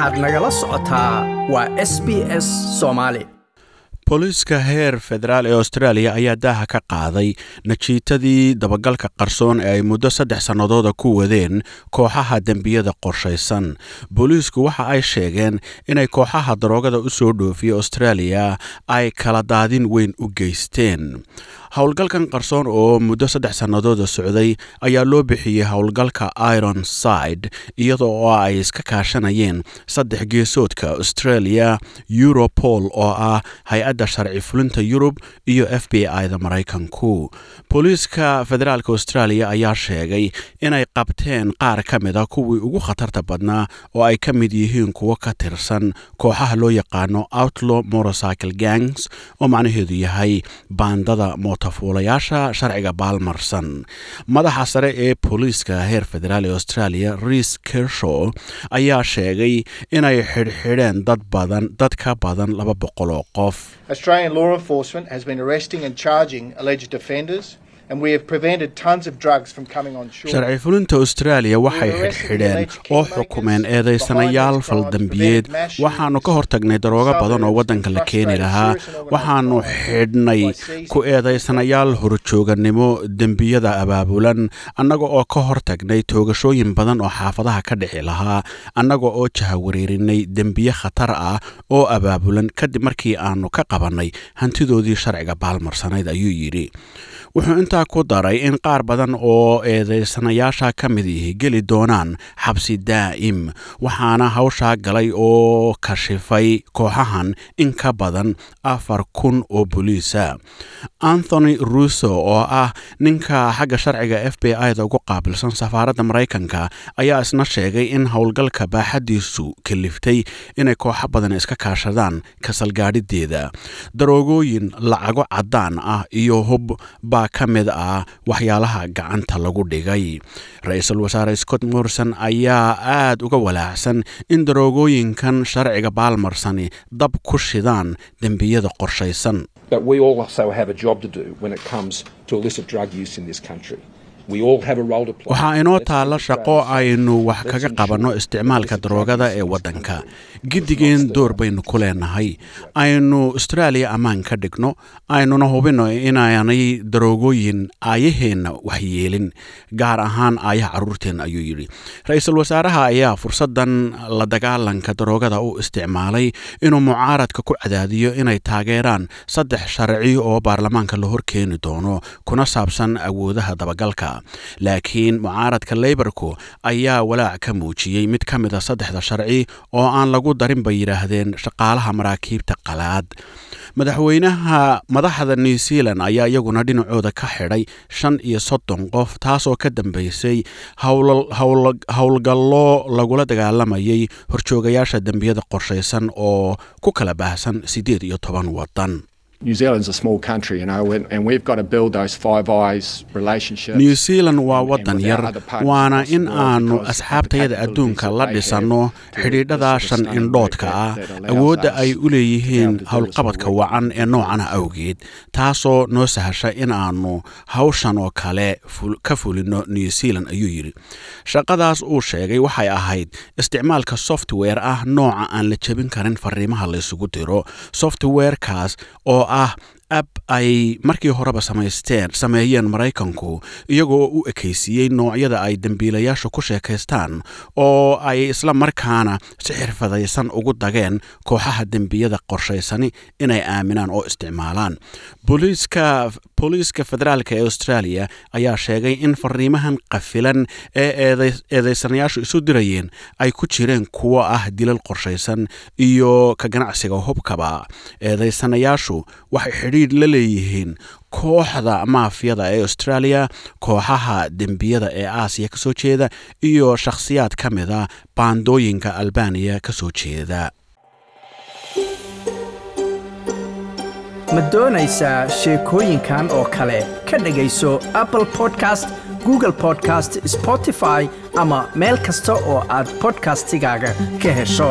waxaad nagala socotaa waa s b s soomaali booliiska heer federaal ee australia ayaa daaha ka qaaday najiitadii dabagalka qarsoon ee ay muddo saddex sannadooda ku wadeen kooxaha dembiyada qorshaysan. Booliisku waxa ay sheegeen inay kooxaha daroogada u soo dhoofiya australia ay kala daadin weyn u geysteen howlgalkan qarsoon oo muddo saddex sannadooda socday ayaa loo bixiyey howlgalka iron side iyada oo ay iska kaashanayeen saddex geesoodka australia europol oo ah hay'adda sharci fulinta yurub iyo f b i-da maraykanku. Booliiska federaalk australia ayaa sheegay inay qabteen qaar ka mid a kuwii ugu khatarta badnaa oo ay ka mid yihiin kuwo ka tirsan kooxaha loo yaqaano outlaw motorcycle gangs oo macnaheedu yahay baandada mootafuulayaasha sharciga baalmarsan. Madaxa sare ee booliiska heer federaal ee australia riis kershaw ayaa sheegay inay xidhxidheen dad badan dad ka badan laba boqol oo qof Australian law enforcement has been arresting and charging alleged offenders, and we have prevented tons of drugs from coming on shore. sharci fulinta australia waxay xidhxidheen oo xukumeen eedaysanayaal faldambiyeed. waxaannu ka hortagnay daroogo badan oo waddanka la keeni lahaa. waxaannu xidhnay ku eedaysanayaal horjooganimo dembiyada abaabulan annaga oo ka hortagnay toogashooyin badan oo xaafadaha ka dhici lahaa annaga oo jahawareerinay dembiye khatar ah oo abaabulan kadib markii aannu ka qabannay hantidoodii sharciga baalmarsanayd ayuu yidhi wuxuu intaa ku daray in qaar badan oo eedaysanayaasha ka mid ihi geli doonaan xabsi daa'im waxaana hawshaa galay oo kashifay kooxahan in ka badan afar kun oo boliisa. Anthony russo oo ah ninka xagga sharciga f b i-da ugu qaabilsan safaaradda maraykanka ayaa isna sheegay in howlgalka baaxaddiisu kaliftay inay kooxo badan iska kaashadaan kasalgaadhideeda daroogooyin lacago caddaan ah iyo hub baa ka mid ah waxyaalaha gacanta lagu dhigay. Ra'iisul wasaare scott morrison ayaa aad uga walaacsan in daroogooyinkan sharciga baalmarsani dab ku shidaan dembiyada qorshaysan Waxaa inoo taalla shaqo aynu wax kaga qabanno isticmaalka daroogada ee waddanka. giddigeen door baynu ku leenahay. Aynu australia ammaan ka dhigno. Aynuna hubino inaanay daroogooyin aayaheenna waxyeelin gaar ahaan aayaha carruurteenna ayuu yidhi. Ra'iisul wasaaraha ayaa fursaddan la dagaalanka daroogada u isticmaalay inuu mucaaradka ku cadaadiyo inay taageeraan saddex sharci oo baarlamaanka la hor keeni doono kuna saabsan awoodaha dabagalka laakiin mucaaradka leybarku ayaa walaac ka muujiyey mid ka mid a saddexda sharci oo aan lagu darin bay yidhaahdeen shaqaalaha maraakiibta qalaad. Madaxweynaha madaxda new zealand ayaa iyaguna dhinacooda ka xidhay shan iyo soddon qof taasoo ka dambeysay howlgallo lagula dagaalamayay horjoogayaasha dembiyada qorshaysan oo ku kala baahsan siddeed iyo toban waddan New Zealand's a small country, you know, and, we've got to build those Five Eyes relationships. new zealand waa waddan yar waana in aanu asxaabtayada adduunka la to xidhiidhada shan indhoodka ah awoodda ay u leeyihiin howlqabadka wacan ee noocana awgeed taasoo noo sahasha in aanu hawshan oo kale ka fulino new zealand ayuu yidhi shaqadaas uu sheegay waxay ahayd isticmaalka software ah nooca aan la jebin karin fariimaha laysugu diro. Softwarekaas oo ah ab ay markii horeba samaysteen sameeyeen maraykanku iyagoo u ekaysiiyey noocyada ay dembiilayaashu ku sheekaystaan oo ay isla markaana si xirfadaysan ugu dageen kooxaha dembiyada qorshaysani inay aaminaan oo isticmaalaan. Booliiska federaalka ee australia ayaa sheegay in fariimahan qafilan ee eeday- eedaysanayaashu isu dirayeen ay ku jireen kuwo ah dilal qorshaysan iyo ka ganacsiga hubkaba. Eedaysanayaashu waxay xidhiidh la leeyihiin kooxda maafiyada ee australia kooxaha dembiyada ee aasiya ka soo jeeda iyo shakhsiyaad ka mid a baandooyinka albaniya ka soo jeeda. Ma doonaysaa sheekooyinkan oo kale? Ka dhegayso apple podcast google podcast spotify ama meel kasta oo aad podcastigaaga ka hesho